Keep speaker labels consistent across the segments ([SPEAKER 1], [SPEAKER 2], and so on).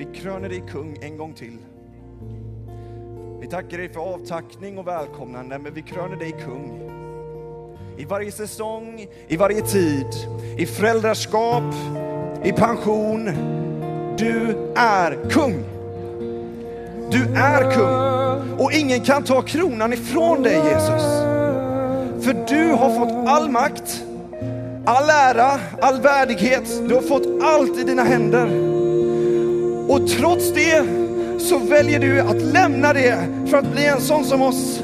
[SPEAKER 1] vi kröner dig kung en gång till. Vi tackar dig för avtackning och välkomnande, men vi kröner dig kung. I varje säsong, i varje tid, i föräldraskap, i pension. Du är kung. Du är kung. Och ingen kan ta kronan ifrån dig Jesus. För du har fått all makt, all ära, all värdighet. Du har fått allt i dina händer. Och trots det så väljer du att lämna det för att bli en sån som oss.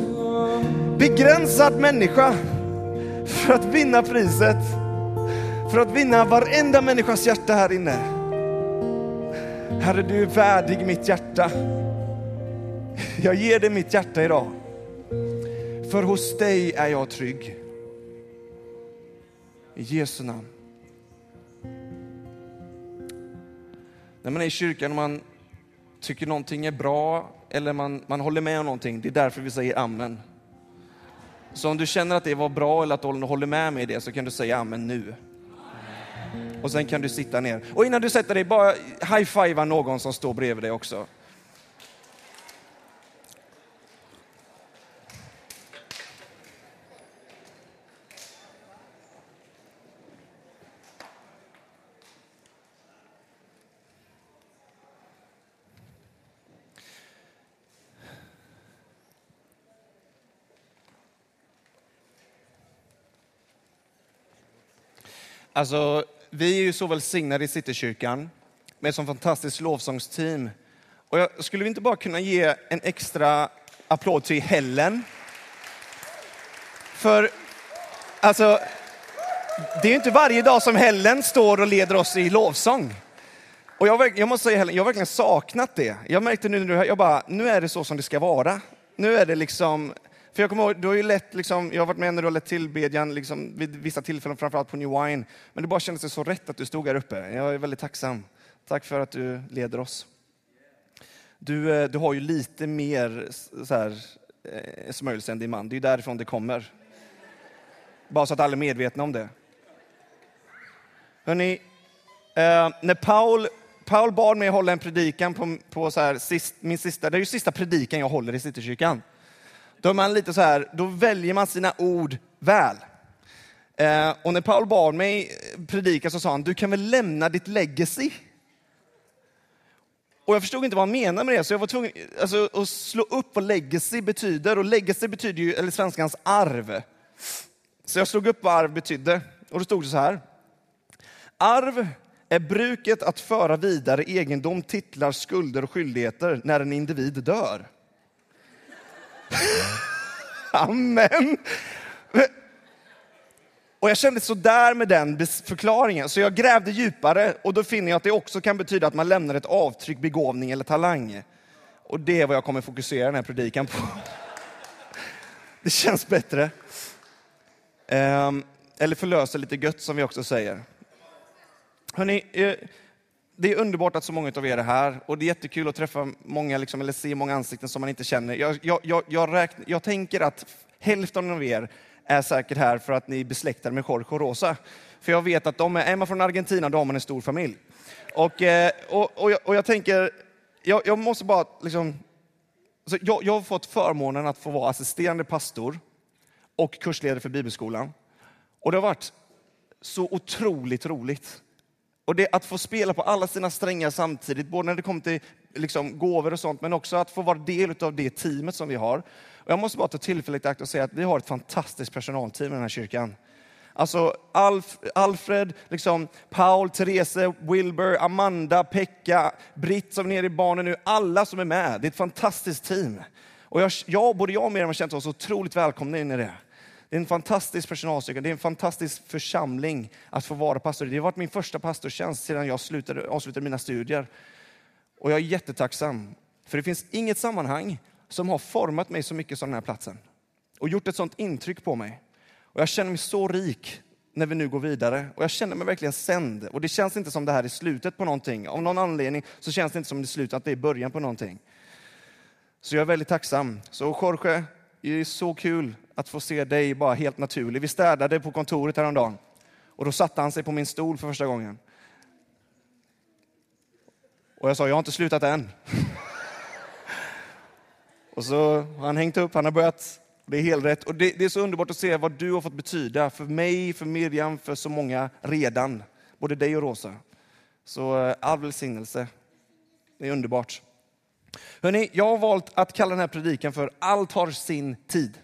[SPEAKER 1] Begränsad människa för att vinna priset. För att vinna varenda människas hjärta här inne. Herre, du är värdig mitt hjärta. Jag ger dig mitt hjärta idag. För hos dig är jag trygg. I Jesu namn. När man är i kyrkan och man tycker någonting är bra eller man, man håller med om någonting, det är därför vi säger amen. Så om du känner att det var bra eller att du håller med mig i det så kan du säga amen nu. Och sen kan du sitta ner. Och innan du sätter dig, bara high-fivea någon som står bredvid dig också. Alltså, vi är ju så välsignade i Citykyrkan med ett sånt fantastiskt lovsångsteam. Och jag skulle vi inte bara kunna ge en extra applåd till Helen? För, alltså, det är ju inte varje dag som Helen står och leder oss i lovsång. Och jag, jag måste säga Helen, jag har verkligen saknat det. Jag märkte nu, när du jag bara, nu är det så som det ska vara. Nu är det liksom för jag kommer ihåg, du har ju lett, liksom, jag har varit med när du har lett tillbedjan liksom, vid vissa tillfällen, framförallt på New Wine. Men det bara kändes så rätt att du stod här uppe. Jag är väldigt tacksam. Tack för att du leder oss. Du, eh, du har ju lite mer så här, eh, smörjelse än din man. Det är ju därifrån det kommer. Bara så att alla är medvetna om det. Hörrni, eh, när Paul, Paul bad mig hålla en predikan på, på så här, sist, min sista, det är ju sista predikan jag håller i Citykyrkan. Då, är man lite så här, då väljer man sina ord väl. Eh, och när Paul bad mig predika så sa han, du kan väl lämna ditt legacy? Och jag förstod inte vad han menade med det, så jag var tvungen alltså, att slå upp vad legacy betyder. Och legacy betyder ju, eller svenskans arv. Så jag slog upp vad arv betydde. Och då stod det så här. Arv är bruket att föra vidare egendom, titlar, skulder och skyldigheter när en individ dör. Amen. Och jag kände så där med den förklaringen, så jag grävde djupare och då finner jag att det också kan betyda att man lämnar ett avtryck, begåvning eller talang. Och det är vad jag kommer fokusera den här predikan på. Det känns bättre. Ehm, eller förlösa lite gött som vi också säger. Hörrni, eh, det är underbart att så många av er är här och det är jättekul att träffa många, liksom, eller se många ansikten som man inte känner. Jag, jag, jag, jag, räkn, jag tänker att hälften av er är säkert här för att ni är besläktade med Jorge och Rosa. För jag vet att de är, är man från Argentina, då har man en stor familj. Och, eh, och, och, jag, och jag tänker, jag, jag måste bara liksom, alltså jag, jag har fått förmånen att få vara assisterande pastor och kursledare för bibelskolan. Och det har varit så otroligt roligt. Och det att få spela på alla sina strängar samtidigt, både när det kommer till liksom, gåvor och sånt, men också att få vara del av det teamet som vi har. Och jag måste bara ta tillfället i akt och säga att vi har ett fantastiskt personalteam i den här kyrkan. Alltså Alf, Alfred, liksom, Paul, Therese, Wilbur, Amanda, Pekka, Britt som är nere i barnen nu. Alla som är med. Det är ett fantastiskt team. Och jag, jag, både jag och Miriam har känt oss otroligt välkomna in i det. Det är en fantastisk personalstyrka, det är en fantastisk församling att få vara pastor. Det har varit min första pastortjänst sedan jag slutade, avslutade mina studier. Och jag är jättetacksam, för det finns inget sammanhang som har format mig så mycket som den här platsen. Och gjort ett sånt intryck på mig. Och jag känner mig så rik när vi nu går vidare. Och jag känner mig verkligen sänd. Och det känns inte som det här är slutet på någonting. Av någon anledning så känns det inte som det är slutet, att det är början på någonting. Så jag är väldigt tacksam. Så Jorge, det är så kul att få se dig bara helt naturlig. Vi städade på kontoret häromdagen och då satte han sig på min stol för första gången. Och jag sa, jag har inte slutat än. och så har han hängt upp, han har börjat. Det är helt rätt. Och det, det, är så underbart att se vad du har fått betyda för mig, för Miriam, för så många redan. Både dig och Rosa. Så eh, all välsignelse. Det är underbart. Hörrni, jag har valt att kalla den här predikan för Allt har sin tid.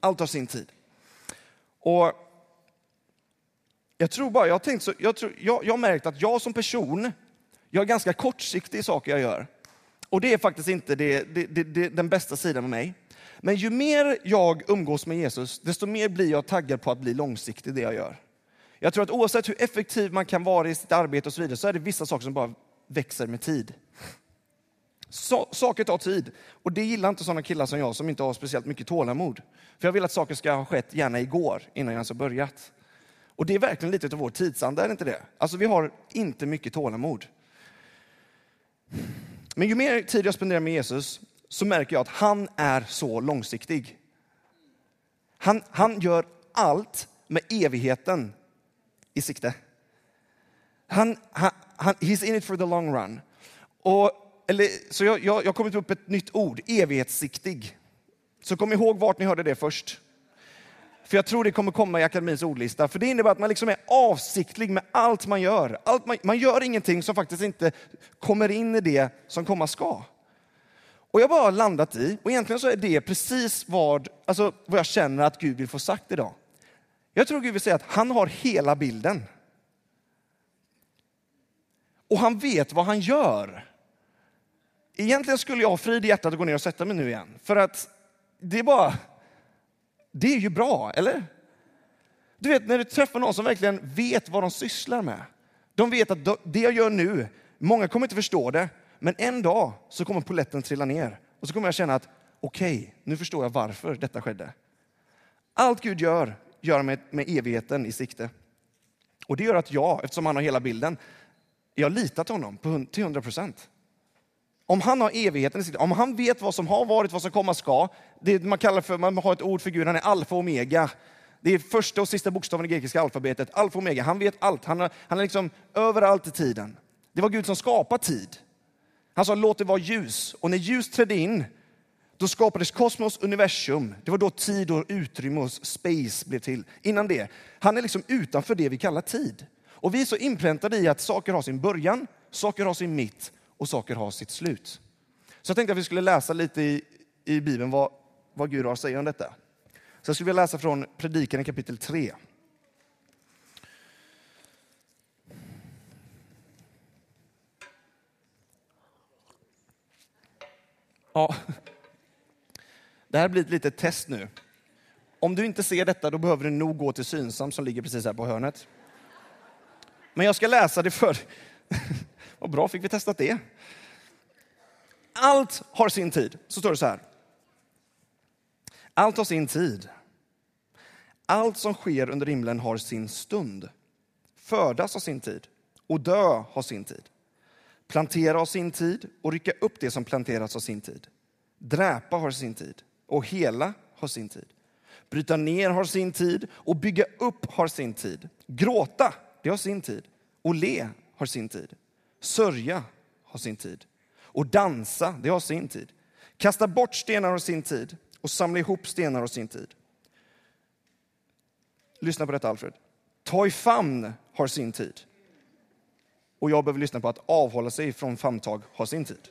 [SPEAKER 1] Allt har sin tid. Och jag tror bara, jag har, tänkt så, jag, tror, jag, jag har märkt att jag som person, jag är ganska kortsiktig i saker jag gör. Och det är faktiskt inte det, det, det, den bästa sidan av mig. Men ju mer jag umgås med Jesus, desto mer blir jag taggad på att bli långsiktig i det jag gör. Jag tror att oavsett hur effektiv man kan vara i sitt arbete och så vidare, så är det vissa saker som bara växer med tid. Så, saker tar tid. Och det gillar inte sådana killar som jag som inte har speciellt mycket tålamod. För jag vill att saker ska ha skett gärna igår, innan jag ens har börjat. Och det är verkligen lite av vår tidsanda, är det inte det? Alltså vi har inte mycket tålamod. Men ju mer tid jag spenderar med Jesus så märker jag att han är så långsiktig. Han, han gör allt med evigheten i sikte. Han, han, han, he's in it for the long run. Och, eller, så jag, jag, jag kommit upp ett nytt ord, evighetssiktig. Så kom ihåg vart ni hörde det först. För jag tror det kommer komma i akademins ordlista. För det innebär att man liksom är avsiktlig med allt man gör. Allt man, man gör ingenting som faktiskt inte kommer in i det som komma ska. Och jag har bara landat i, och egentligen så är det precis vad, alltså, vad jag känner att Gud vill få sagt idag. Jag tror Gud vill säga att han har hela bilden. Och han vet vad han gör. Egentligen skulle jag ha frid i hjärtat att gå ner och sätta mig nu igen. För att det är bara, det är ju bra, eller? Du vet när du träffar någon som verkligen vet vad de sysslar med. De vet att det jag gör nu, många kommer inte förstå det, men en dag så kommer poletten trilla ner. Och så kommer jag känna att okej, okay, nu förstår jag varför detta skedde. Allt Gud gör, gör med, med evigheten i sikte. Och det gör att jag, eftersom han har hela bilden, jag litar till honom på, till 100 procent. Om han har evigheten i sitt, om han vet vad som har varit, vad som komma ska. Det man kallar för, man har ett ord för Gud, han är alfa och omega. Det är första och sista bokstaven i grekiska alfabetet, alfa och omega. Han vet allt, han, är, han är liksom överallt i tiden. Det var Gud som skapade tid. Han sa låt det vara ljus. Och när ljus trädde in, då skapades kosmos, universum. Det var då tid och utrymme och space blev till. Innan det, han är liksom utanför det vi kallar tid. Och vi är så inpräntade i att saker har sin början, saker har sin mitt och saker har sitt slut. Så jag tänkte att vi skulle läsa lite i, i Bibeln vad, vad Gud har att säga om detta. Så jag skulle vilja läsa från Predikan kapitel 3. Ja. Det här blir ett litet test nu. Om du inte ser detta, då behöver du nog gå till Synsam som ligger precis här på hörnet. Men jag ska läsa det för... Vad bra, fick vi testat det. Allt har sin tid. Så står det så här. Allt har sin tid. Allt som sker under himlen har sin stund. Födas har sin tid och dö har sin tid. Plantera har sin tid och rycka upp det som planterats har sin tid. Dräpa har sin tid och hela har sin tid. Bryta ner har sin tid och bygga upp har sin tid. Gråta, det har sin tid. Och le har sin tid. Sörja har sin tid. Och dansa, det har sin tid. Kasta bort stenar har sin tid och samla ihop stenar har sin tid. Lyssna på detta Alfred. Ta i famn har sin tid. Och jag behöver lyssna på att avhålla sig från famntag har sin tid.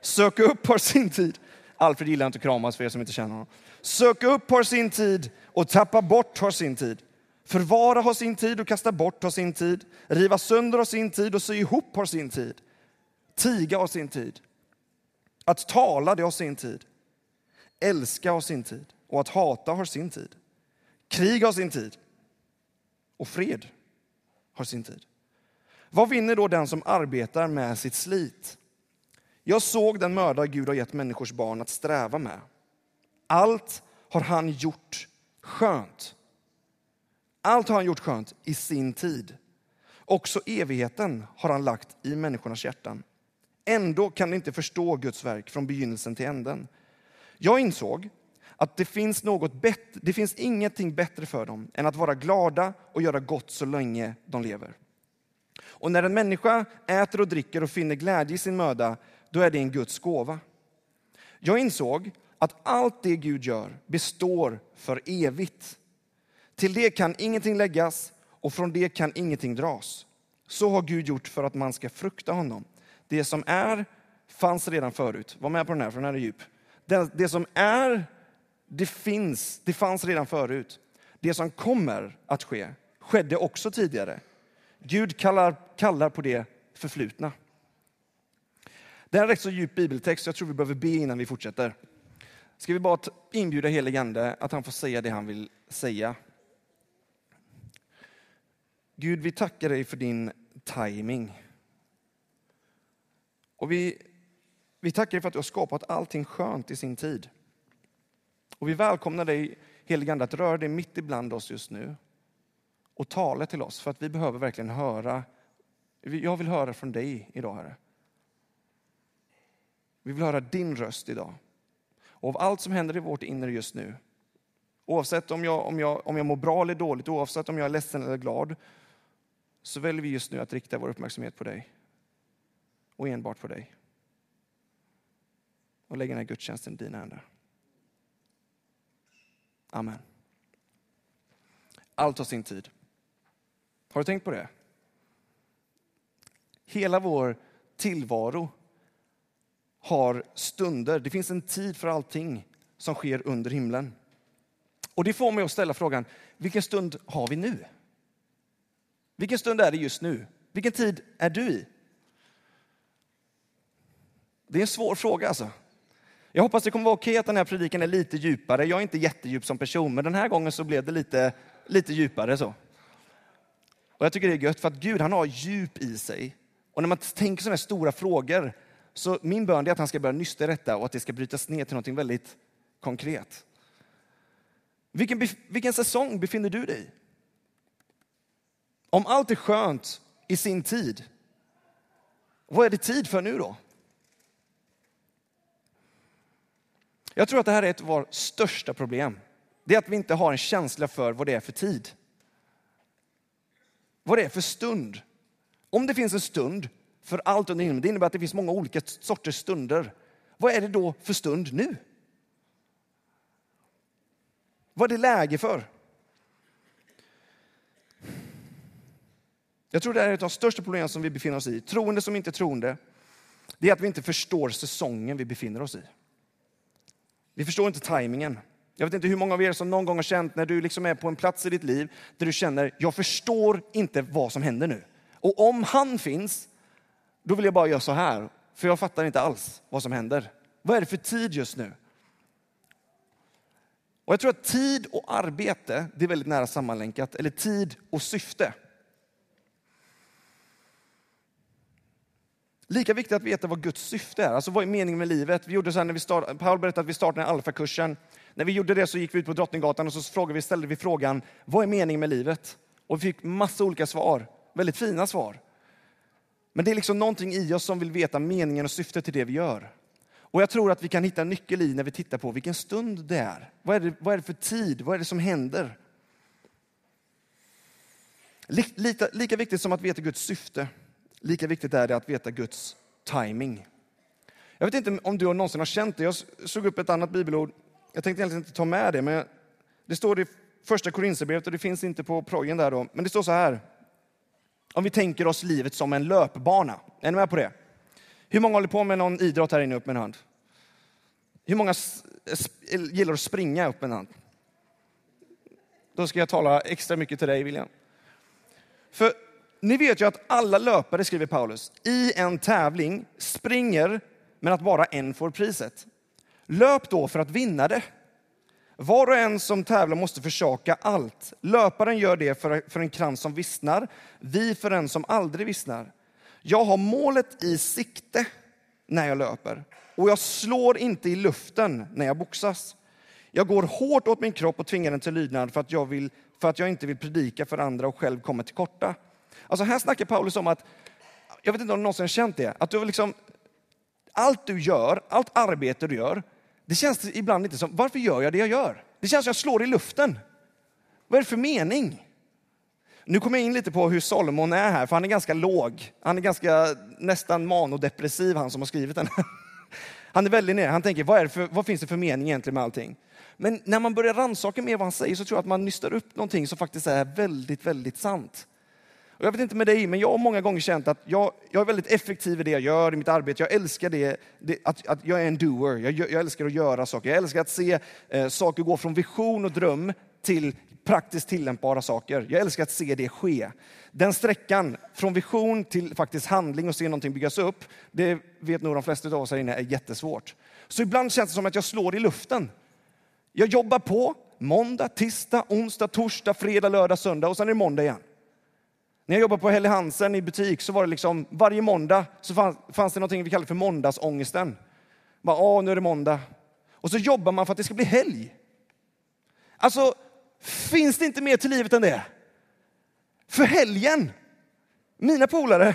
[SPEAKER 1] Sök upp har sin tid. Alfred gillar inte att kramas för er som inte känner honom. Sök upp har sin tid och tappa bort har sin tid. Förvara har sin tid och kasta bort har sin tid. Riva sönder har sin tid och sy ihop har sin tid. Tiga har sin tid. Att tala, det har sin tid. Älska har sin tid och att hata har sin tid. Krig har sin tid och fred har sin tid. Vad vinner då den som arbetar med sitt slit? Jag såg den mördare Gud har gett människors barn att sträva med. Allt har han gjort skönt. Allt har han gjort skönt i sin tid. Också evigheten har han lagt i människornas hjärtan. Ändå kan de inte förstå Guds verk från begynnelsen till änden. Jag insåg att det finns, något bättre, det finns ingenting bättre för dem än att vara glada och göra gott så länge de lever. Och när en människa äter och dricker och finner glädje i sin möda, då är det en Guds gåva. Jag insåg att allt det Gud gör består för evigt. Till det kan ingenting läggas och från det kan ingenting dras. Så har Gud gjort för att man ska frukta honom. Det som är fanns redan förut. Var med på den här, för den här är djup. Det, det som är, det finns, det fanns redan förut. Det som kommer att ske skedde också tidigare. Gud kallar, kallar på det förflutna. Det är en rätt så djup bibeltext, jag tror vi behöver be innan vi fortsätter. Ska vi bara inbjuda heligande att han får säga det han vill säga. Gud, vi tackar dig för din timing. Och vi, vi tackar dig för att du har skapat allting skönt i sin tid. Och vi välkomnar dig, heligande, att röra dig mitt ibland oss just nu och tala till oss, för att vi behöver verkligen höra. Jag vill höra från dig idag, Herre. Vi vill höra din röst idag. Och av allt som händer i vårt inre just nu, oavsett om jag, om, jag, om jag mår bra eller dåligt, oavsett om jag är ledsen eller glad, så väljer vi just nu att rikta vår uppmärksamhet på dig. Och enbart på dig. Och lägga den här gudstjänsten i dina händer. Amen. Allt har sin tid. Har du tänkt på det? Hela vår tillvaro har stunder. Det finns en tid för allting som sker under himlen. Och det får mig att ställa frågan, vilken stund har vi nu? Vilken stund är det just nu? Vilken tid är du i? Det är en svår fråga alltså. Jag hoppas det kommer vara okej att den här predikan är lite djupare. Jag är inte jättedjup som person, men den här gången så blev det lite, lite djupare så. Och jag tycker det är gött för att Gud han har djup i sig. Och när man tänker sådana här stora frågor, så min bön är att han ska börja nysta i detta och att det ska brytas ner till något väldigt konkret. Vilken, vilken säsong befinner du dig i? Om allt är skönt i sin tid, vad är det tid för nu då? Jag tror att det här är ett av våra största problem. Det är att vi inte har en känsla för vad det är för tid. Vad det är för stund. Om det finns en stund för allt under himlen, det innebär att det finns många olika sorters stunder. Vad är det då för stund nu? Vad är det läge för? Jag tror det är ett av de största problemen som vi befinner oss i, troende som inte troende, det är att vi inte förstår säsongen vi befinner oss i. Vi förstår inte tajmingen. Jag vet inte hur många av er som någon gång har känt när du liksom är på en plats i ditt liv där du känner, jag förstår inte vad som händer nu. Och om han finns, då vill jag bara göra så här, för jag fattar inte alls vad som händer. Vad är det för tid just nu? Och jag tror att tid och arbete, det är väldigt nära sammanlänkat, eller tid och syfte. Lika viktigt att veta vad Guds syfte är. Alltså vad är meningen med livet? Vi gjorde så när vi start, Paul berättade att vi startade Alfa-kursen. När vi gjorde det så gick vi ut på Drottninggatan och så frågade vi, ställde vi frågan, vad är meningen med livet? Och vi fick massa olika svar, väldigt fina svar. Men det är liksom någonting i oss som vill veta meningen och syftet till det vi gör. Och jag tror att vi kan hitta en nyckel i när vi tittar på vilken stund det är. Vad är det, vad är det för tid? Vad är det som händer? Lika, lika viktigt som att veta Guds syfte Lika viktigt är det att veta Guds timing. Jag vet inte om du någonsin har känt det. Jag såg upp ett annat bibelord. Jag tänkte egentligen inte ta med det, men det står i första Korinthierbrevet och det finns inte på projen där då. Men det står så här. Om vi tänker oss livet som en löpbana. Är ni med på det? Hur många håller på med någon idrott här inne? Upp med en hand. Hur många gillar att springa? Upp med en hand. Då ska jag tala extra mycket till dig, William. För ni vet ju att alla löpare, skriver Paulus, i en tävling springer men att bara en får priset. Löp då för att vinna det. Var och en som tävlar måste försaka allt. Löparen gör det för, för en krans som vissnar, vi för en som aldrig vissnar. Jag har målet i sikte när jag löper och jag slår inte i luften när jag boxas. Jag går hårt åt min kropp och tvingar den till lydnad för att jag, vill, för att jag inte vill predika för andra och själv kommer till korta. Alltså här snackar Paulus om att, jag vet inte om du någonsin har känt det, att du liksom, allt du gör, allt arbete du gör, det känns ibland inte som, varför gör jag det jag gör? Det känns som jag slår i luften. Vad är det för mening? Nu kommer jag in lite på hur Salomon är här, för han är ganska låg. Han är ganska nästan manodepressiv, han som har skrivit den. Han är väldigt nere. Han tänker, vad, är för, vad finns det för mening egentligen med allting? Men när man börjar rannsaka mer vad han säger så tror jag att man nystar upp någonting som faktiskt är väldigt, väldigt sant. Och jag vet inte med dig, men jag har många gånger känt att jag, jag är väldigt effektiv i det jag gör i mitt arbete. Jag älskar det, det att, att jag är en doer. Jag, jag, älskar att göra saker. Jag älskar att se eh, saker gå från vision och dröm till praktiskt tillämpbara saker. Jag älskar att se det ske. Den sträckan från vision till faktiskt handling och se någonting byggas upp, det vet nog de flesta av oss här inne är jättesvårt. Så ibland känns det som att jag slår i luften. Jag jobbar på måndag, tisdag, onsdag, torsdag, fredag, lördag, söndag och sen är det måndag igen. När jag jobbade på Helly Hansen i butik så var det liksom varje måndag så fanns, fanns det något vi kallade för måndagsångesten. Bara, Åh, nu är det måndag. Och så jobbar man för att det ska bli helg. Alltså, finns det inte mer till livet än det? För helgen, mina polare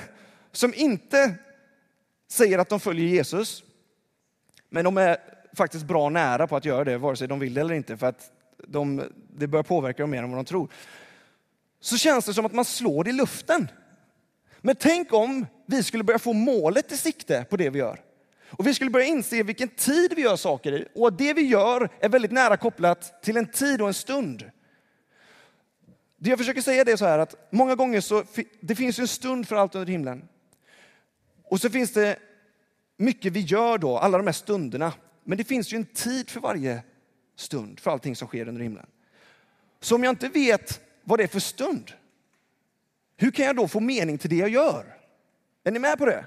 [SPEAKER 1] som inte säger att de följer Jesus, men de är faktiskt bra nära på att göra det, vare sig de vill det eller inte, för att de, det börjar påverka dem mer än vad de tror. Så känns det som att man slår i luften. Men tänk om vi skulle börja få målet i sikte på det vi gör. Och vi skulle börja inse vilken tid vi gör saker i och att det vi gör är väldigt nära kopplat till en tid och en stund. Det jag försöker säga är så här att många gånger så det finns en stund för allt under himlen. Och så finns det mycket vi gör då, alla de här stunderna. Men det finns ju en tid för varje stund, för allting som sker under himlen. Så om jag inte vet vad det är för stund, hur kan jag då få mening till det jag gör? Är ni med på det?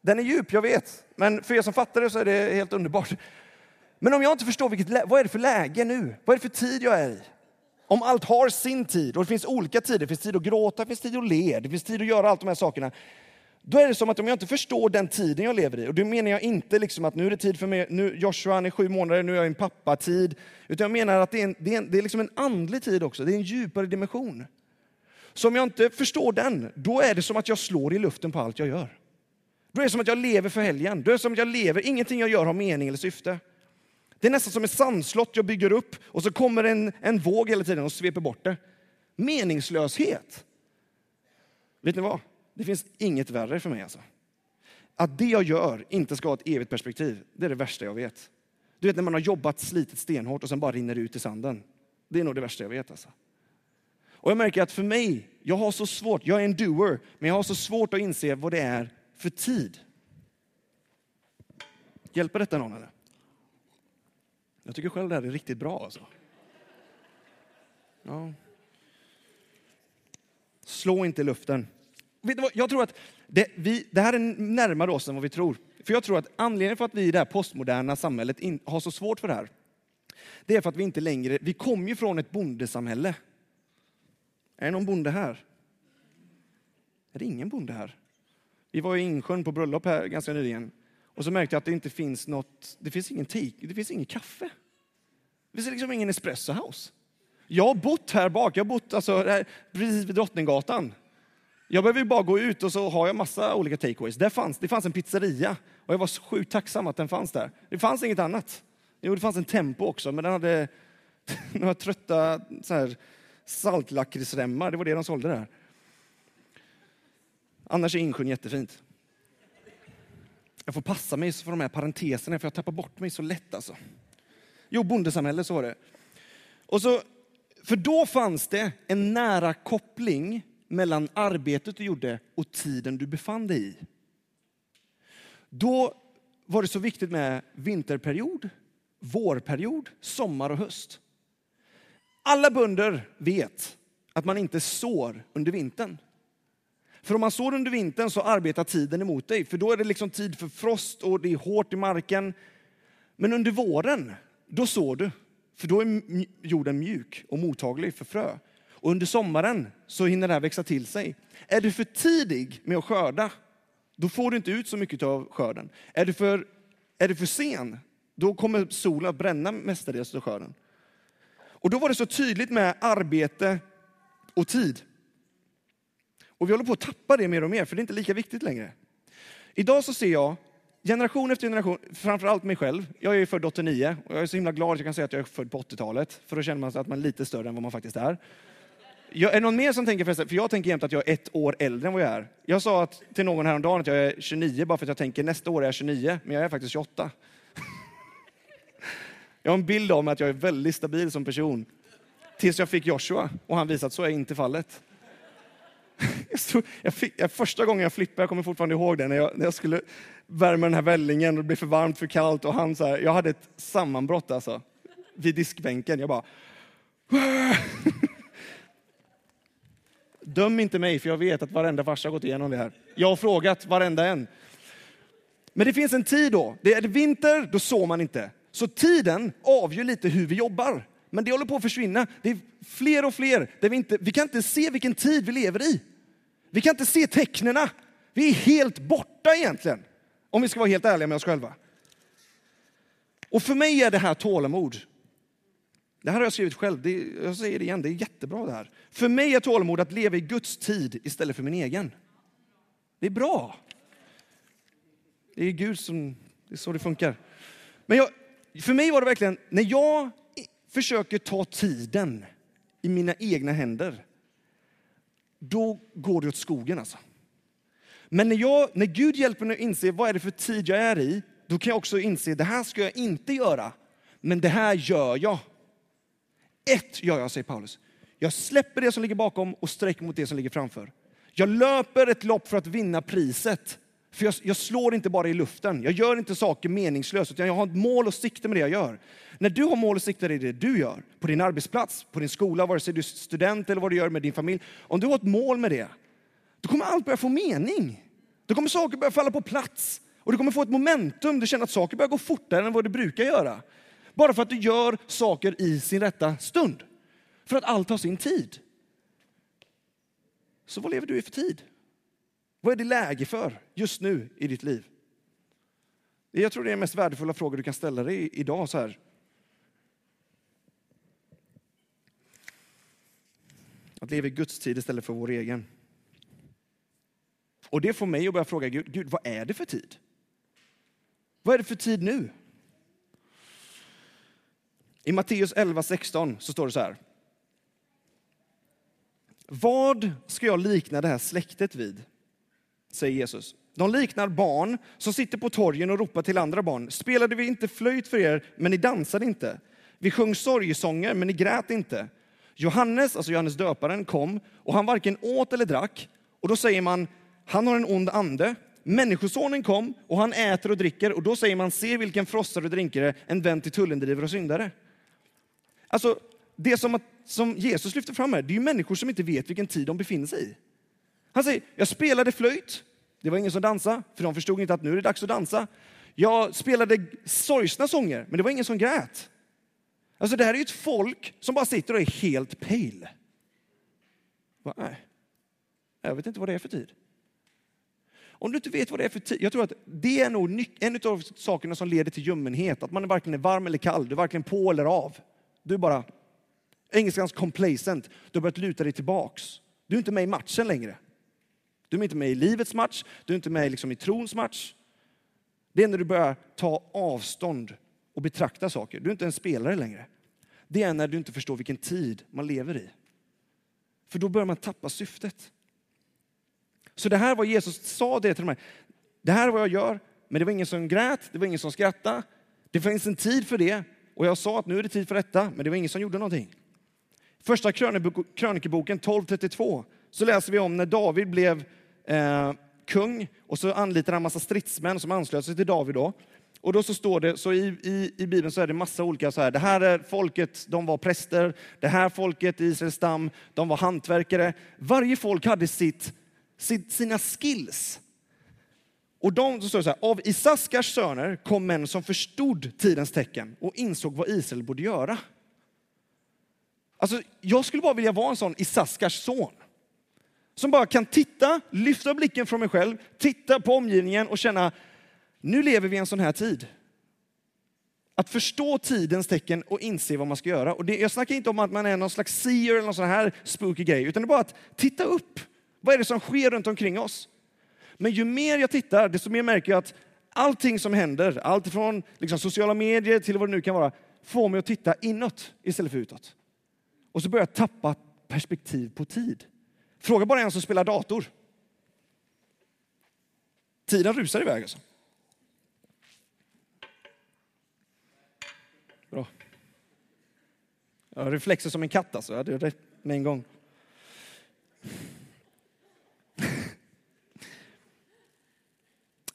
[SPEAKER 1] Den är djup, jag vet. Men för er som fattar det så är det helt underbart. Men om jag inte förstår vilket, vad är det för läge nu? Vad är det för tid jag är i? Om allt har sin tid och det finns olika tider, det finns tid att gråta, det finns tid att le, det finns tid att göra allt de här sakerna. Då är det som att om jag inte förstår den tiden jag lever i, och då menar jag inte liksom att nu är det tid för mig, nu, Joshua han är sju månader, nu är jag i en pappatid. Utan jag menar att det är, en, det, är en, det är liksom en andlig tid också, det är en djupare dimension. Så om jag inte förstår den, då är det som att jag slår i luften på allt jag gör. Då är det som att jag lever för helgen, då är det som att jag lever, ingenting jag gör har mening eller syfte. Det är nästan som ett sandslott jag bygger upp och så kommer en, en våg hela tiden och sveper bort det. Meningslöshet. Vet ni vad? Det finns inget värre för mig alltså. Att det jag gör inte ska ha ett evigt perspektiv, det är det värsta jag vet. Du vet när man har jobbat, slitit stenhårt och sen bara rinner ut i sanden. Det är nog det värsta jag vet alltså. Och jag märker att för mig, jag har så svårt, jag är en doer, men jag har så svårt att inse vad det är för tid. Hjälper detta någon eller? Jag tycker själv det här är riktigt bra alltså. Ja. Slå inte i luften. Vet du vad? Jag tror att det, vi, det här är närmare oss än vad vi tror. För jag tror att anledningen för att vi i det här postmoderna samhället in, har så svårt för det här, det är för att vi inte längre, vi kommer ju från ett bondesamhälle. Är det någon bonde här? Är det ingen bonde här? Vi var i Insjön på bröllop här ganska nyligen. Och så märkte jag att det inte finns något, det finns ingen te, det finns ingen kaffe. Det finns liksom ingen espresso house. Jag har bott här bak, jag har bott alltså, här, precis vid Drottninggatan. Jag behöver bara gå ut och så har jag massa olika takeaways. Där fanns, det fanns en pizzeria och jag var så sjukt tacksam att den fanns där. Det fanns inget annat. Jo, det fanns en Tempo också, men den hade några trötta saltlakritsremmar. Det var det de sålde där. Annars är Insjön jättefint. Jag får passa mig för de här parenteserna, för jag tappar bort mig så lätt alltså. Jo, bondesamhälle, så var det. Och så, för då fanns det en nära koppling mellan arbetet du gjorde och tiden du befann dig i. Då var det så viktigt med vinterperiod, vårperiod, sommar och höst. Alla bönder vet att man inte sår under vintern. För om man sår under vintern så arbetar tiden emot dig, för då är det liksom tid för frost och det är hårt i marken. Men under våren, då sår du, för då är jorden mjuk och mottaglig för frö. Och under sommaren så hinner det här växa till sig. Är du för tidig med att skörda, då får du inte ut så mycket av skörden. Är du för, är du för sen, då kommer solen att bränna mestadels av skörden. Och då var det så tydligt med arbete och tid. Och vi håller på att tappa det mer och mer, för det är inte lika viktigt längre. Idag så ser jag generation efter generation, framförallt mig själv. Jag är född 89 och jag är så himla glad att jag kan säga att jag är född på 80-talet, för då känner man sig att man är lite större än vad man faktiskt är. Jag, är det någon mer som tänker förresten, för jag tänker jämt att jag är ett år äldre än vad jag är. Jag sa att, till någon häromdagen att jag är 29 bara för att jag tänker nästa år är jag 29, men jag är faktiskt 28. Jag har en bild av mig att jag är väldigt stabil som person. Tills jag fick Joshua och han visade att så är inte fallet. Jag stod, jag fick, jag, första gången jag flippade, jag kommer fortfarande ihåg det, när jag, när jag skulle värma den här vällingen och det blev för varmt, för kallt och han så här, jag hade ett sammanbrott alltså. Vid diskbänken. Jag bara... Döm inte mig, för jag vet att varenda farsa har gått igenom det här. Jag har frågat varenda en. Men det finns en tid då. Det är vinter, då sår man inte. Så tiden avgör lite hur vi jobbar. Men det håller på att försvinna. Det är fler och fler. Där vi, inte, vi kan inte se vilken tid vi lever i. Vi kan inte se tecknena. Vi är helt borta egentligen. Om vi ska vara helt ärliga med oss själva. Och för mig är det här tålamod. Det här har jag skrivit själv. Det, jag säger det igen, det är jättebra det här. För mig är tålamod att leva i Guds tid istället för min egen. Det är bra. Det är Gud som, det är så det funkar. Men jag, för mig var det verkligen, när jag försöker ta tiden i mina egna händer, då går det åt skogen alltså. Men när, jag, när Gud hjälper mig att inse vad är det för tid jag är i, då kan jag också inse det här ska jag inte göra, men det här gör jag. Ett gör jag, säger Paulus. Jag släpper det som ligger bakom och sträcker mot det som ligger framför. Jag löper ett lopp för att vinna priset. För jag, jag, slår inte bara i luften. Jag gör inte saker meningslöst, utan jag har ett mål och sikte med det jag gör. När du har mål och sikte i det du gör, på din arbetsplats, på din skola, vare sig du är student eller vad du gör med din familj. Om du har ett mål med det, då kommer allt börja få mening. Då kommer saker börja falla på plats. Och du kommer få ett momentum, du känner att saker börjar gå fortare än vad det brukar göra. Bara för att du gör saker i sin rätta stund. För att allt har sin tid. Så vad lever du i för tid? Vad är det läge för just nu i ditt liv? Jag tror det är den mest värdefulla fråga du kan ställa dig idag. Så här. Att leva i Guds tid istället för vår egen. Och det får mig att börja fråga Gud, Gud, vad är det för tid? Vad är det för tid nu? I Matteus 11.16 så står det så här. Vad ska jag likna det här släktet vid? säger Jesus. De liknar barn som sitter på torgen och ropar till andra barn. Spelade vi inte flöjt för er, men ni dansade inte? Vi sjöng sorgesånger, men ni grät inte. Johannes, alltså Johannes döparen, kom och han varken åt eller drack. Och då säger man, han har en ond ande. Människosonen kom och han äter och dricker och då säger man, se vilken frossare och drinkare, en vän till tullendrivare och syndare. Alltså, det som, att, som Jesus lyfter fram här, det är ju människor som inte vet vilken tid de befinner sig i. Han säger, jag spelade flöjt, det var ingen som dansade, för de förstod inte att nu är det dags att dansa. Jag spelade sorgsna sånger, men det var ingen som grät. Alltså det här är ju ett folk som bara sitter och är helt pale. Nej, jag vet inte vad det är för tid. Om du inte vet vad det är för tid, jag tror att det är nog en av sakerna som leder till ljummenhet, att man varken är varm eller kall, du är varken på eller av. Du är bara, engelskans complacent, du har börjat luta dig tillbaks. Du är inte med i matchen längre. Du är inte med i livets match, du är inte med liksom i trons match. Det är när du börjar ta avstånd och betrakta saker. Du är inte en spelare längre. Det är när du inte förstår vilken tid man lever i. För då börjar man tappa syftet. Så det här var Jesus sa det till mig. Det här är vad jag gör, men det var ingen som grät, det var ingen som skrattade. Det finns en tid för det och jag sa att nu är det tid för detta, men det var ingen som gjorde någonting. Första krönikeboken 1232 så läser vi om när David blev eh, kung och så anlitar han massa stridsmän som anslöt sig till David. Då. Och då så står det, så i, i, i Bibeln så är det massa olika så här, det här är folket, de var präster, det här folket i Israels stam, de var hantverkare. Varje folk hade sitt, sitt, sina skills. Och de, så står det så här, av Isaskars söner kom män som förstod tidens tecken och insåg vad Israel borde göra. Alltså, jag skulle bara vilja vara en sån Isaskars son. Som bara kan titta, lyfta blicken från mig själv, titta på omgivningen och känna, nu lever vi i en sån här tid. Att förstå tidens tecken och inse vad man ska göra. Och det, jag snackar inte om att man är någon slags seer eller någon sån här spooky grej, utan det är bara att titta upp. Vad är det som sker runt omkring oss? Men ju mer jag tittar, desto mer märker jag att allting som händer, allt från liksom sociala medier till vad det nu kan vara, får mig att titta inåt istället för utåt. Och så börjar jag tappa perspektiv på tid. Fråga bara en som spelar dator. Tiden rusar iväg alltså. Bra. har reflexer som en katt alltså. Jag hade rätt med en gång.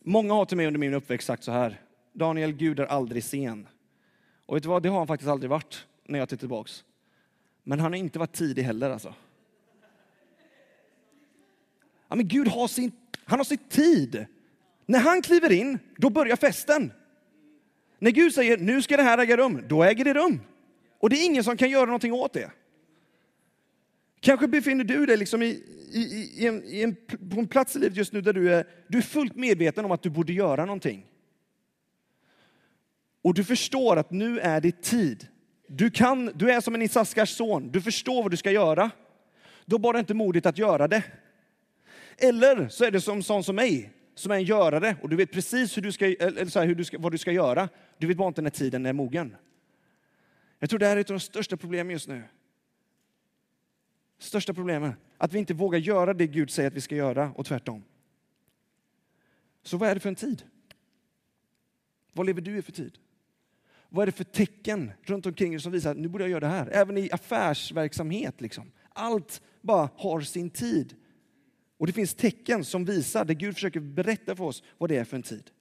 [SPEAKER 1] Många har till mig under min uppväxt sagt så här. Daniel, Gud är aldrig sen. Och vet du vad, det har han faktiskt aldrig varit när jag tittar tillbaks. Men han har inte varit tidig heller alltså. Ja, men Gud har sin, han har sin tid. När han kliver in, då börjar festen. När Gud säger nu ska det här äga rum, då äger det rum. Och det är ingen som kan göra någonting åt det. Kanske befinner du dig liksom i, i, i, en, i en, på en plats i livet just nu där du är, du är fullt medveten om att du borde göra någonting. Och du förstår att nu är det tid. Du, kan, du är som en Isaskars son, du förstår vad du ska göra. Då bara inte modigt att göra det. Eller så är det som sån som mig, som är en görare och du vet precis hur du ska, eller så här, hur du ska, vad du ska göra. Du vet bara inte när tiden är mogen. Jag tror det här är ett av de största problemen just nu. Största problemet, att vi inte vågar göra det Gud säger att vi ska göra och tvärtom. Så vad är det för en tid? Vad lever du i för tid? Vad är det för tecken runt omkring dig som visar att nu borde jag göra det här? Även i affärsverksamhet. Liksom. Allt bara har sin tid. Och det finns tecken som visar, där Gud försöker berätta för oss vad det är för en tid.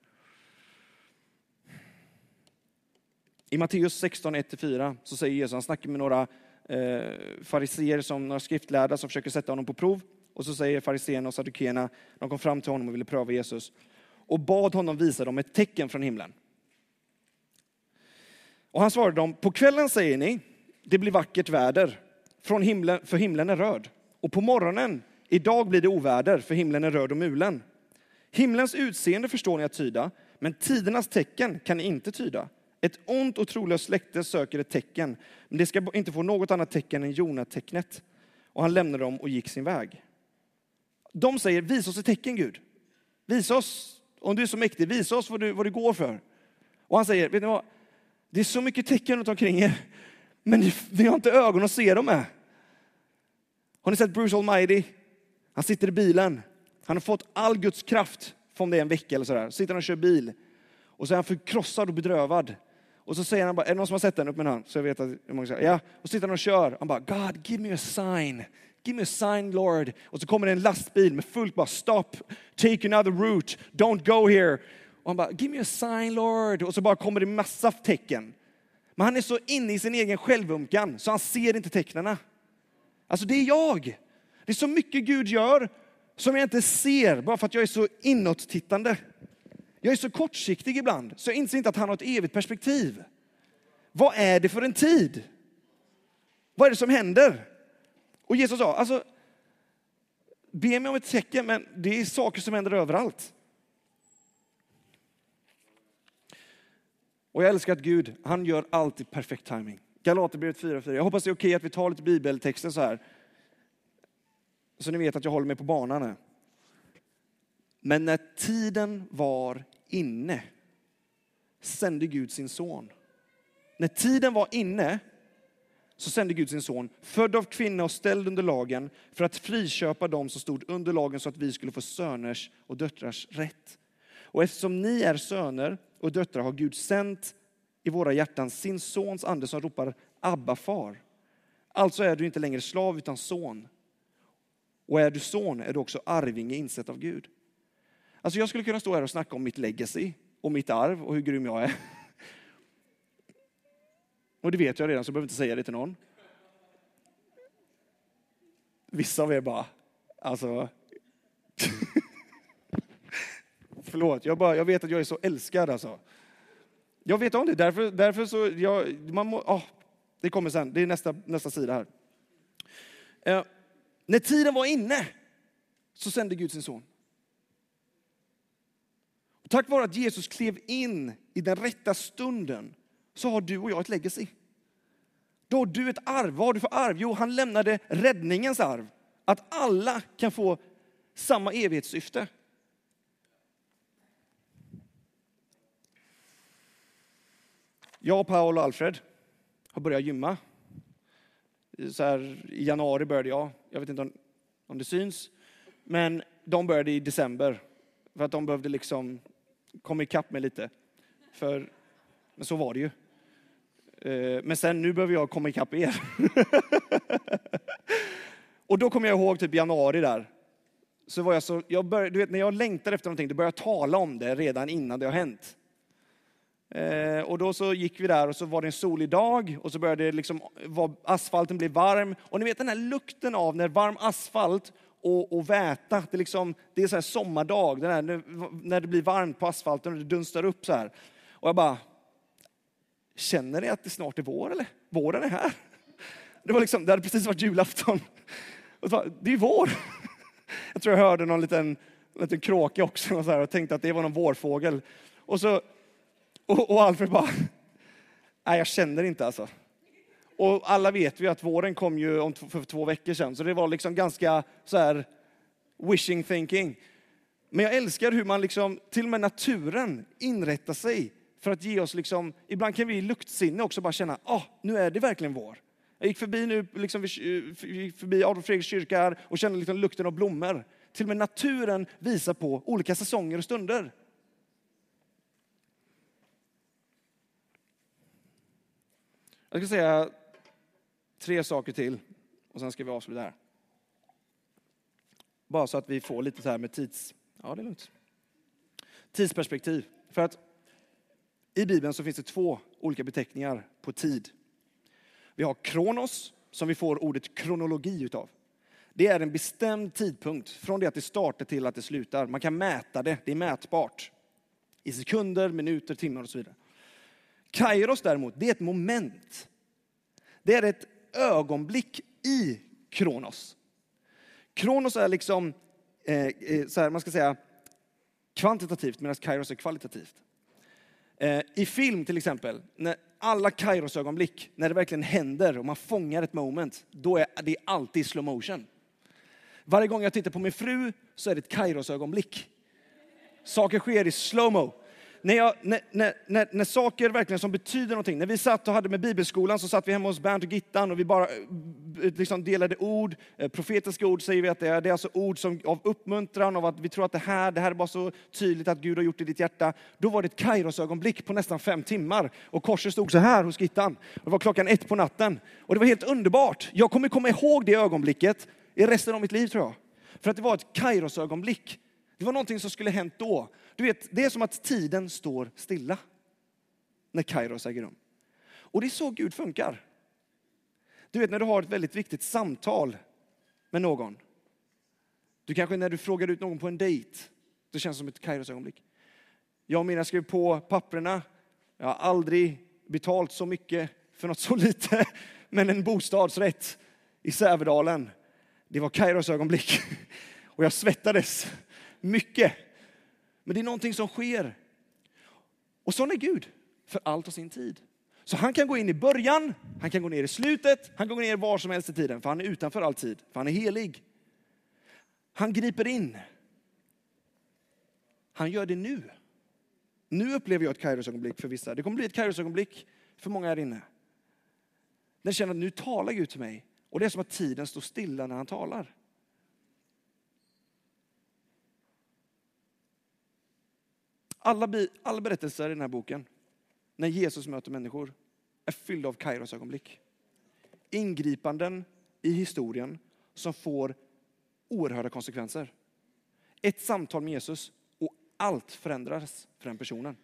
[SPEAKER 1] I Matteus 16, 1-4 så säger Jesus, han snackar med några eh, fariseer, som några skriftlärda som försöker sätta honom på prov. Och så säger fariséerna och saddukeerna, de kom fram till honom och ville pröva Jesus och bad honom visa dem ett tecken från himlen. Och han svarade dem, på kvällen säger ni, det blir vackert väder, från himlen, för himlen är röd. Och på morgonen, idag blir det oväder, för himlen är röd och mulen. Himlens utseende förstår ni att tyda, men tidernas tecken kan ni inte tyda. Ett ont och trolöst släkte söker ett tecken, men det ska inte få något annat tecken än Jonatecknet. Och han lämnade dem och gick sin väg. De säger, visa oss ett tecken Gud. Visa oss, om du är så mäktig, visa oss vad du, vad du går för. Och han säger, vet ni vad? Det är så mycket tecken runt omkring er, men ni, ni har inte ögon att se dem med. Har ni sett Bruce Almighty? Han sitter i bilen. Han har fått all Guds kraft, om det är en vecka eller sådär. Sitter han och kör bil. Och så är han förkrossad och bedrövad. Och så säger han bara, är det någon som har sett den? Upp med en hand. Så jag vet att många säger, ja. Och så sitter han och kör. Han bara, God give me a sign. Give me a sign Lord. Och så kommer det en lastbil med fullt bara, stop, take another route, don't go here. Och han bara, give me a sign Lord. Och så bara kommer det massa tecken. Men han är så inne i sin egen självömkan så han ser inte tecknena. Alltså det är jag. Det är så mycket Gud gör som jag inte ser bara för att jag är så inåt-tittande. Jag är så kortsiktig ibland så jag inser inte att han har ett evigt perspektiv. Vad är det för en tid? Vad är det som händer? Och Jesus sa, alltså, be mig om ett tecken, men det är saker som händer överallt. Och jag älskar att Gud, han gör alltid perfekt timing. Galaterbrevet 4.4. Jag hoppas det är okej att vi tar lite bibeltexter så här. Så ni vet att jag håller mig på banan här. Men när tiden var inne sände Gud sin son. När tiden var inne så sände Gud sin son, född av kvinna och ställd under lagen, för att friköpa dem som stod under lagen så att vi skulle få söners och döttrars rätt. Och eftersom ni är söner och döttrar har Gud sänt i våra hjärtan sin sons ande som ropar Abba far. Alltså är du inte längre slav utan son. Och är du son är du också arvinge insett av Gud. Alltså jag skulle kunna stå här och snacka om mitt legacy och mitt arv och hur grym jag är. Och det vet jag redan så jag behöver inte säga det till någon. Vissa av er bara, alltså. Förlåt, jag, bara, jag vet att jag är så älskad alltså. Jag vet om det, därför, därför så, jag, man må, oh, det kommer sen, det är nästa, nästa sida här. Eh, när tiden var inne så sände Gud sin son. Tack vare att Jesus klev in i den rätta stunden så har du och jag ett legacy. Då har du ett arv. Vad har du för arv? Jo, han lämnade räddningens arv. Att alla kan få samma evighetssyfte. Jag, Paul och Alfred har börjat gymma. Så här, I januari började jag. Jag vet inte om, om det syns. Men de började i december. För att de behövde liksom komma ikapp mig lite. För, men så var det ju. Eh, men sen nu behöver jag komma ikapp er. och då kommer jag ihåg typ januari där. Så var jag så, jag började, du vet när jag längtar efter någonting, då börjar jag tala om det redan innan det har hänt. Eh, och då så gick vi där och så var det en solig dag och så började det liksom, var, asfalten bli varm. Och ni vet den här lukten av när varm asfalt och, och väta, det är, liksom, det är så här sommardag, det där, när, det blir varmt på asfalten och det dunstar upp så här. Och jag bara, känner ni att det snart är vår eller? Våren är här. Det, var liksom, det hade precis varit julafton. Och så, det är vår. Jag tror jag hörde någon liten, liten kråka också och, så här, och tänkte att det var någon vårfågel. Och, så, och, och Alfred bara, nej jag känner inte alltså. Och alla vet vi att våren kom ju om, för två veckor sedan, så det var liksom ganska så här wishing thinking. Men jag älskar hur man liksom, till och med naturen inrättar sig för att ge oss liksom, ibland kan vi i luktsinne också bara känna, ah, nu är det verkligen vår. Jag gick förbi nu, liksom, gick förbi Adolf Fredriks kyrka här och kände liksom lukten av blommor. Till och med naturen visar på olika säsonger och stunder. Jag ska säga tre saker till och sen ska vi avsluta här. Bara så att vi får lite så här med tids... Ja, det är lugnt. Tidsperspektiv. För att i Bibeln så finns det två olika beteckningar på tid. Vi har kronos, som vi får ordet kronologi utav. Det är en bestämd tidpunkt från det att det startar till att det slutar. Man kan mäta det, det är mätbart. I sekunder, minuter, timmar och så vidare. Kairos däremot, det är ett moment. Det är ett ögonblick i kronos. Kronos är liksom, eh, eh, så här, man ska säga, kvantitativt medan kairos är kvalitativt. Eh, I film till exempel, när alla Kairos-ögonblick, när det verkligen händer och man fångar ett moment, då är det alltid slow motion. Varje gång jag tittar på min fru så är det ett Kairos-ögonblick. Saker sker i slow-mo när, jag, när, när, när, när, saker verkligen som betyder någonting, när vi satt och hade med bibelskolan så satt vi hemma hos Bernt och Gittan och vi bara eh, liksom delade ord, eh, profetiska ord säger vi att det är, det är alltså ord som, av uppmuntran, av att vi tror att det här, det här är bara så tydligt att Gud har gjort i ditt hjärta. Då var det ett Kairos-ögonblick på nästan fem timmar och korset stod så här hos Gittan. Det var klockan ett på natten och det var helt underbart. Jag kommer komma ihåg det ögonblicket i resten av mitt liv tror jag. För att det var ett Kairos-ögonblick. Det var någonting som skulle hänt då. Du vet, det är som att tiden står stilla när Kairos äger rum. Och det är så Gud funkar. Du vet när du har ett väldigt viktigt samtal med någon. Du kanske när du frågar ut någon på en dejt, det känns som ett Kairos-ögonblick. Jag och mina skrev på papperna. Jag har aldrig betalt så mycket för något så lite. Men en bostadsrätt i Sävedalen, det var Kairos ögonblick. Och jag svettades mycket. Men det är någonting som sker. Och sån är Gud, för allt och sin tid. Så han kan gå in i början, han kan gå ner i slutet, han kan gå ner var som helst i tiden, för han är utanför all tid, för han är helig. Han griper in. Han gör det nu. Nu upplever jag ett Kairos-ögonblick för vissa. Det kommer bli ett Kairos-ögonblick för många här inne. När känner att nu talar Gud till mig. Och det är som att tiden står stilla när han talar. Alla, alla berättelser i den här boken, när Jesus möter människor, är fyllda av Kairos ögonblick. Ingripanden i historien som får oerhörda konsekvenser. Ett samtal med Jesus och allt förändras för den personen.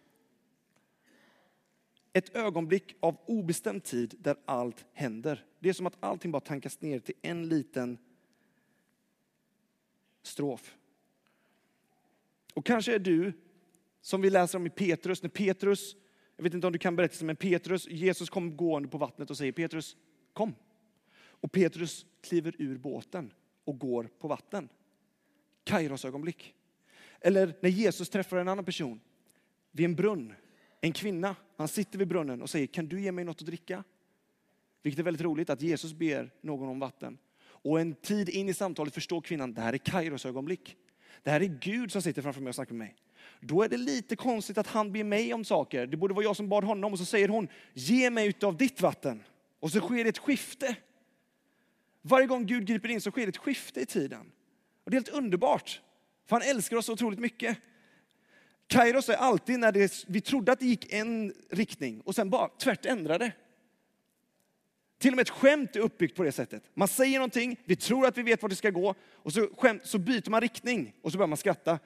[SPEAKER 1] Ett ögonblick av obestämd tid där allt händer. Det är som att allting bara tankas ner till en liten strof. Och kanske är du som vi läser om i Petrus, när Petrus, jag vet inte om du kan berätta men Petrus, Jesus kom gående på vattnet och säger Petrus, kom. Och Petrus kliver ur båten och går på vatten. Kairos ögonblick. Eller när Jesus träffar en annan person vid en brunn, en kvinna, han sitter vid brunnen och säger, kan du ge mig något att dricka? Vilket är väldigt roligt att Jesus ber någon om vatten. Och en tid in i samtalet förstår kvinnan, det här är Kairos ögonblick. Det här är Gud som sitter framför mig och snackar med mig. Då är det lite konstigt att han ber mig om saker. Det borde vara jag som bad honom och så säger hon, ge mig utav ditt vatten. Och så sker det ett skifte. Varje gång Gud griper in så sker det ett skifte i tiden. Och det är helt underbart, för han älskar oss så otroligt mycket. Kairos är alltid när det, vi trodde att det gick en riktning och sen bara tvärt ändrade. Till och med ett skämt är uppbyggt på det sättet. Man säger någonting, vi tror att vi vet vart det ska gå och så, skämt, så byter man riktning och så börjar man skratta.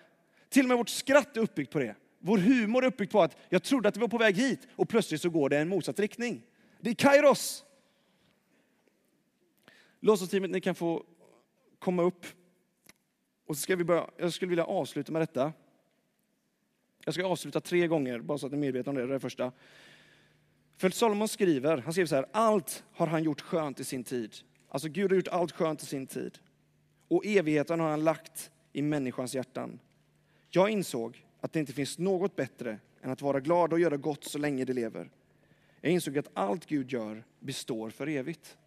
[SPEAKER 1] Till och med vårt skratt är uppbyggt på det. Vår humor är uppbyggt på att jag trodde att vi var på väg hit och plötsligt så går det en motsatt riktning. Det är kairos. Lovsångsteamet, ni kan få komma upp. Och så ska vi börja, jag skulle vilja avsluta med detta. Jag ska avsluta tre gånger, bara så att ni är medvetna om det. Det är det första. För Salomon skriver, han skriver så här, allt har han gjort skönt i sin tid. Alltså Gud har gjort allt skönt i sin tid. Och evigheten har han lagt i människans hjärtan. Jag insåg att det inte finns något bättre än att vara glad och göra gott så länge det lever. Jag insåg att allt Gud gör består för evigt.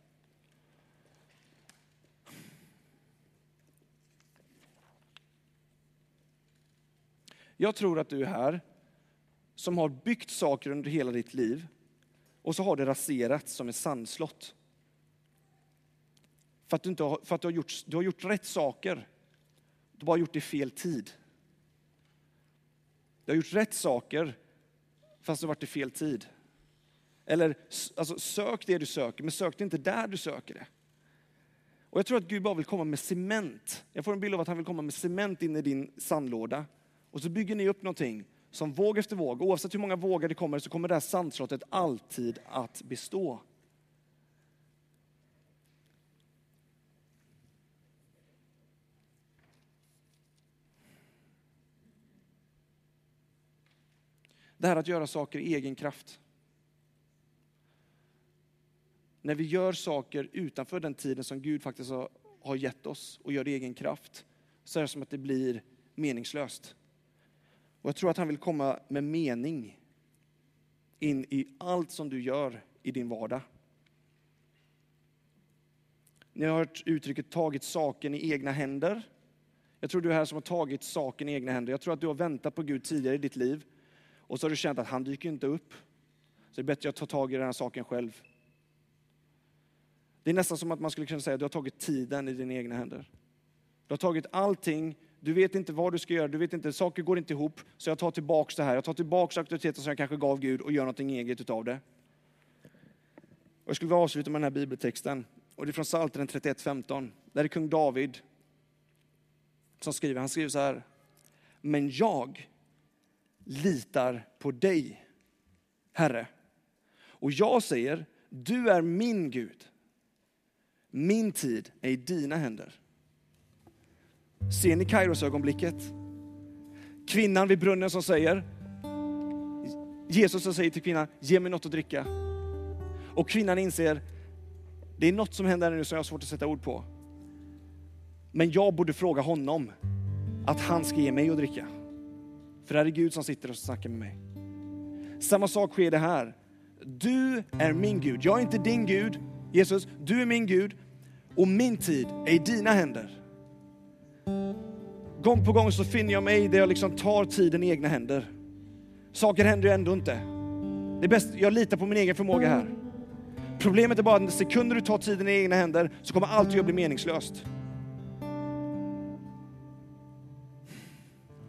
[SPEAKER 1] Jag tror att du är här som har byggt saker under hela ditt liv och så har det raserats som ett sandslott. För att du, inte har, för att du, har, gjort, du har gjort rätt saker. Du har bara gjort det i fel tid. Du har gjort rätt saker fast det har varit i fel tid. Eller alltså, sök det du söker, men sök det inte där du söker det. Och jag tror att Gud bara vill komma med cement. Jag får en bild av att han vill komma med cement in i din sandlåda. Och så bygger ni upp någonting som våg efter våg, oavsett hur många vågor det kommer, så kommer det här sandslottet alltid att bestå. Det här att göra saker i egen kraft. När vi gör saker utanför den tiden som Gud faktiskt har, gett oss och gör det i egen kraft, så är det som att det blir meningslöst. Och jag tror att han vill komma med mening in i allt som du gör i din vardag. Ni har hört uttrycket tagit saken i egna händer. Jag tror du är här som har tagit saken i egna händer. Jag tror att du har väntat på Gud tidigare i ditt liv och så har du känt att han dyker inte upp. Så det är bättre att ta tag i den här saken själv. Det är nästan som att man skulle kunna säga att du har tagit tiden i dina egna händer. Du har tagit allting du vet inte vad du ska göra, du vet inte, saker går inte ihop. Så jag tar tillbaks det här. Jag tar tillbaks auktoriteten som jag kanske gav Gud och gör någonting eget utav det. Och jag skulle vilja avsluta med den här bibeltexten. Och det är från Psaltaren 31.15. Där är kung David som skriver. Han skriver så här. Men jag litar på dig, Herre. Och jag säger, du är min Gud. Min tid är i dina händer. Ser ni Kairos-ögonblicket? Kvinnan vid brunnen som säger, Jesus som säger till kvinnan, ge mig något att dricka. Och kvinnan inser, det är något som händer nu som jag har svårt att sätta ord på. Men jag borde fråga honom att han ska ge mig att dricka. För det här är Gud som sitter och snackar med mig. Samma sak sker det här. Du är min Gud, jag är inte din Gud. Jesus, du är min Gud och min tid är i dina händer. Gång på gång så finner jag mig där jag liksom tar tiden i egna händer. Saker händer ju ändå inte. Det är bäst, jag litar på min egen förmåga här. Problemet är bara att sekunder du tar tiden i egna händer så kommer allt du gör bli meningslöst.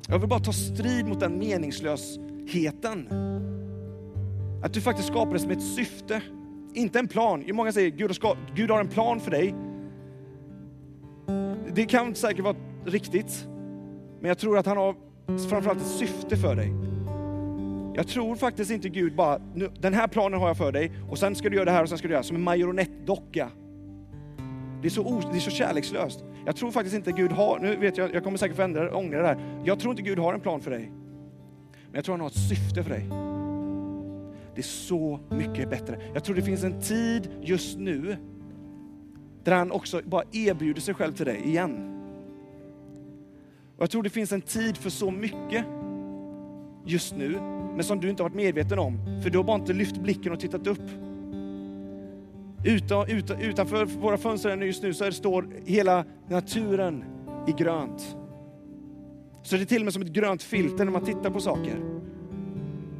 [SPEAKER 1] Jag vill bara ta strid mot den meningslösheten. Att du faktiskt skapades med ett syfte, inte en plan. Många säger Gud har, Gud har en plan för dig. Det kan säkert vara riktigt, men jag tror att han har framförallt ett syfte för dig. Jag tror faktiskt inte Gud bara, nu, den här planen har jag för dig och sen ska du göra det här och sen ska du göra som en marionettdocka. Det är, så, det är så kärlekslöst. Jag tror faktiskt inte Gud har, nu vet jag, jag kommer säkert få ändra, ångra det här. Jag tror inte Gud har en plan för dig. Men jag tror han har ett syfte för dig. Det är så mycket bättre. Jag tror det finns en tid just nu där han också bara erbjuder sig själv till dig igen. Och jag tror det finns en tid för så mycket just nu, men som du inte har varit medveten om. För du har bara inte lyft blicken och tittat upp. Utan, utan, utanför våra fönster just nu så står hela naturen i grönt. Så det är till och med som ett grönt filter när man tittar på saker.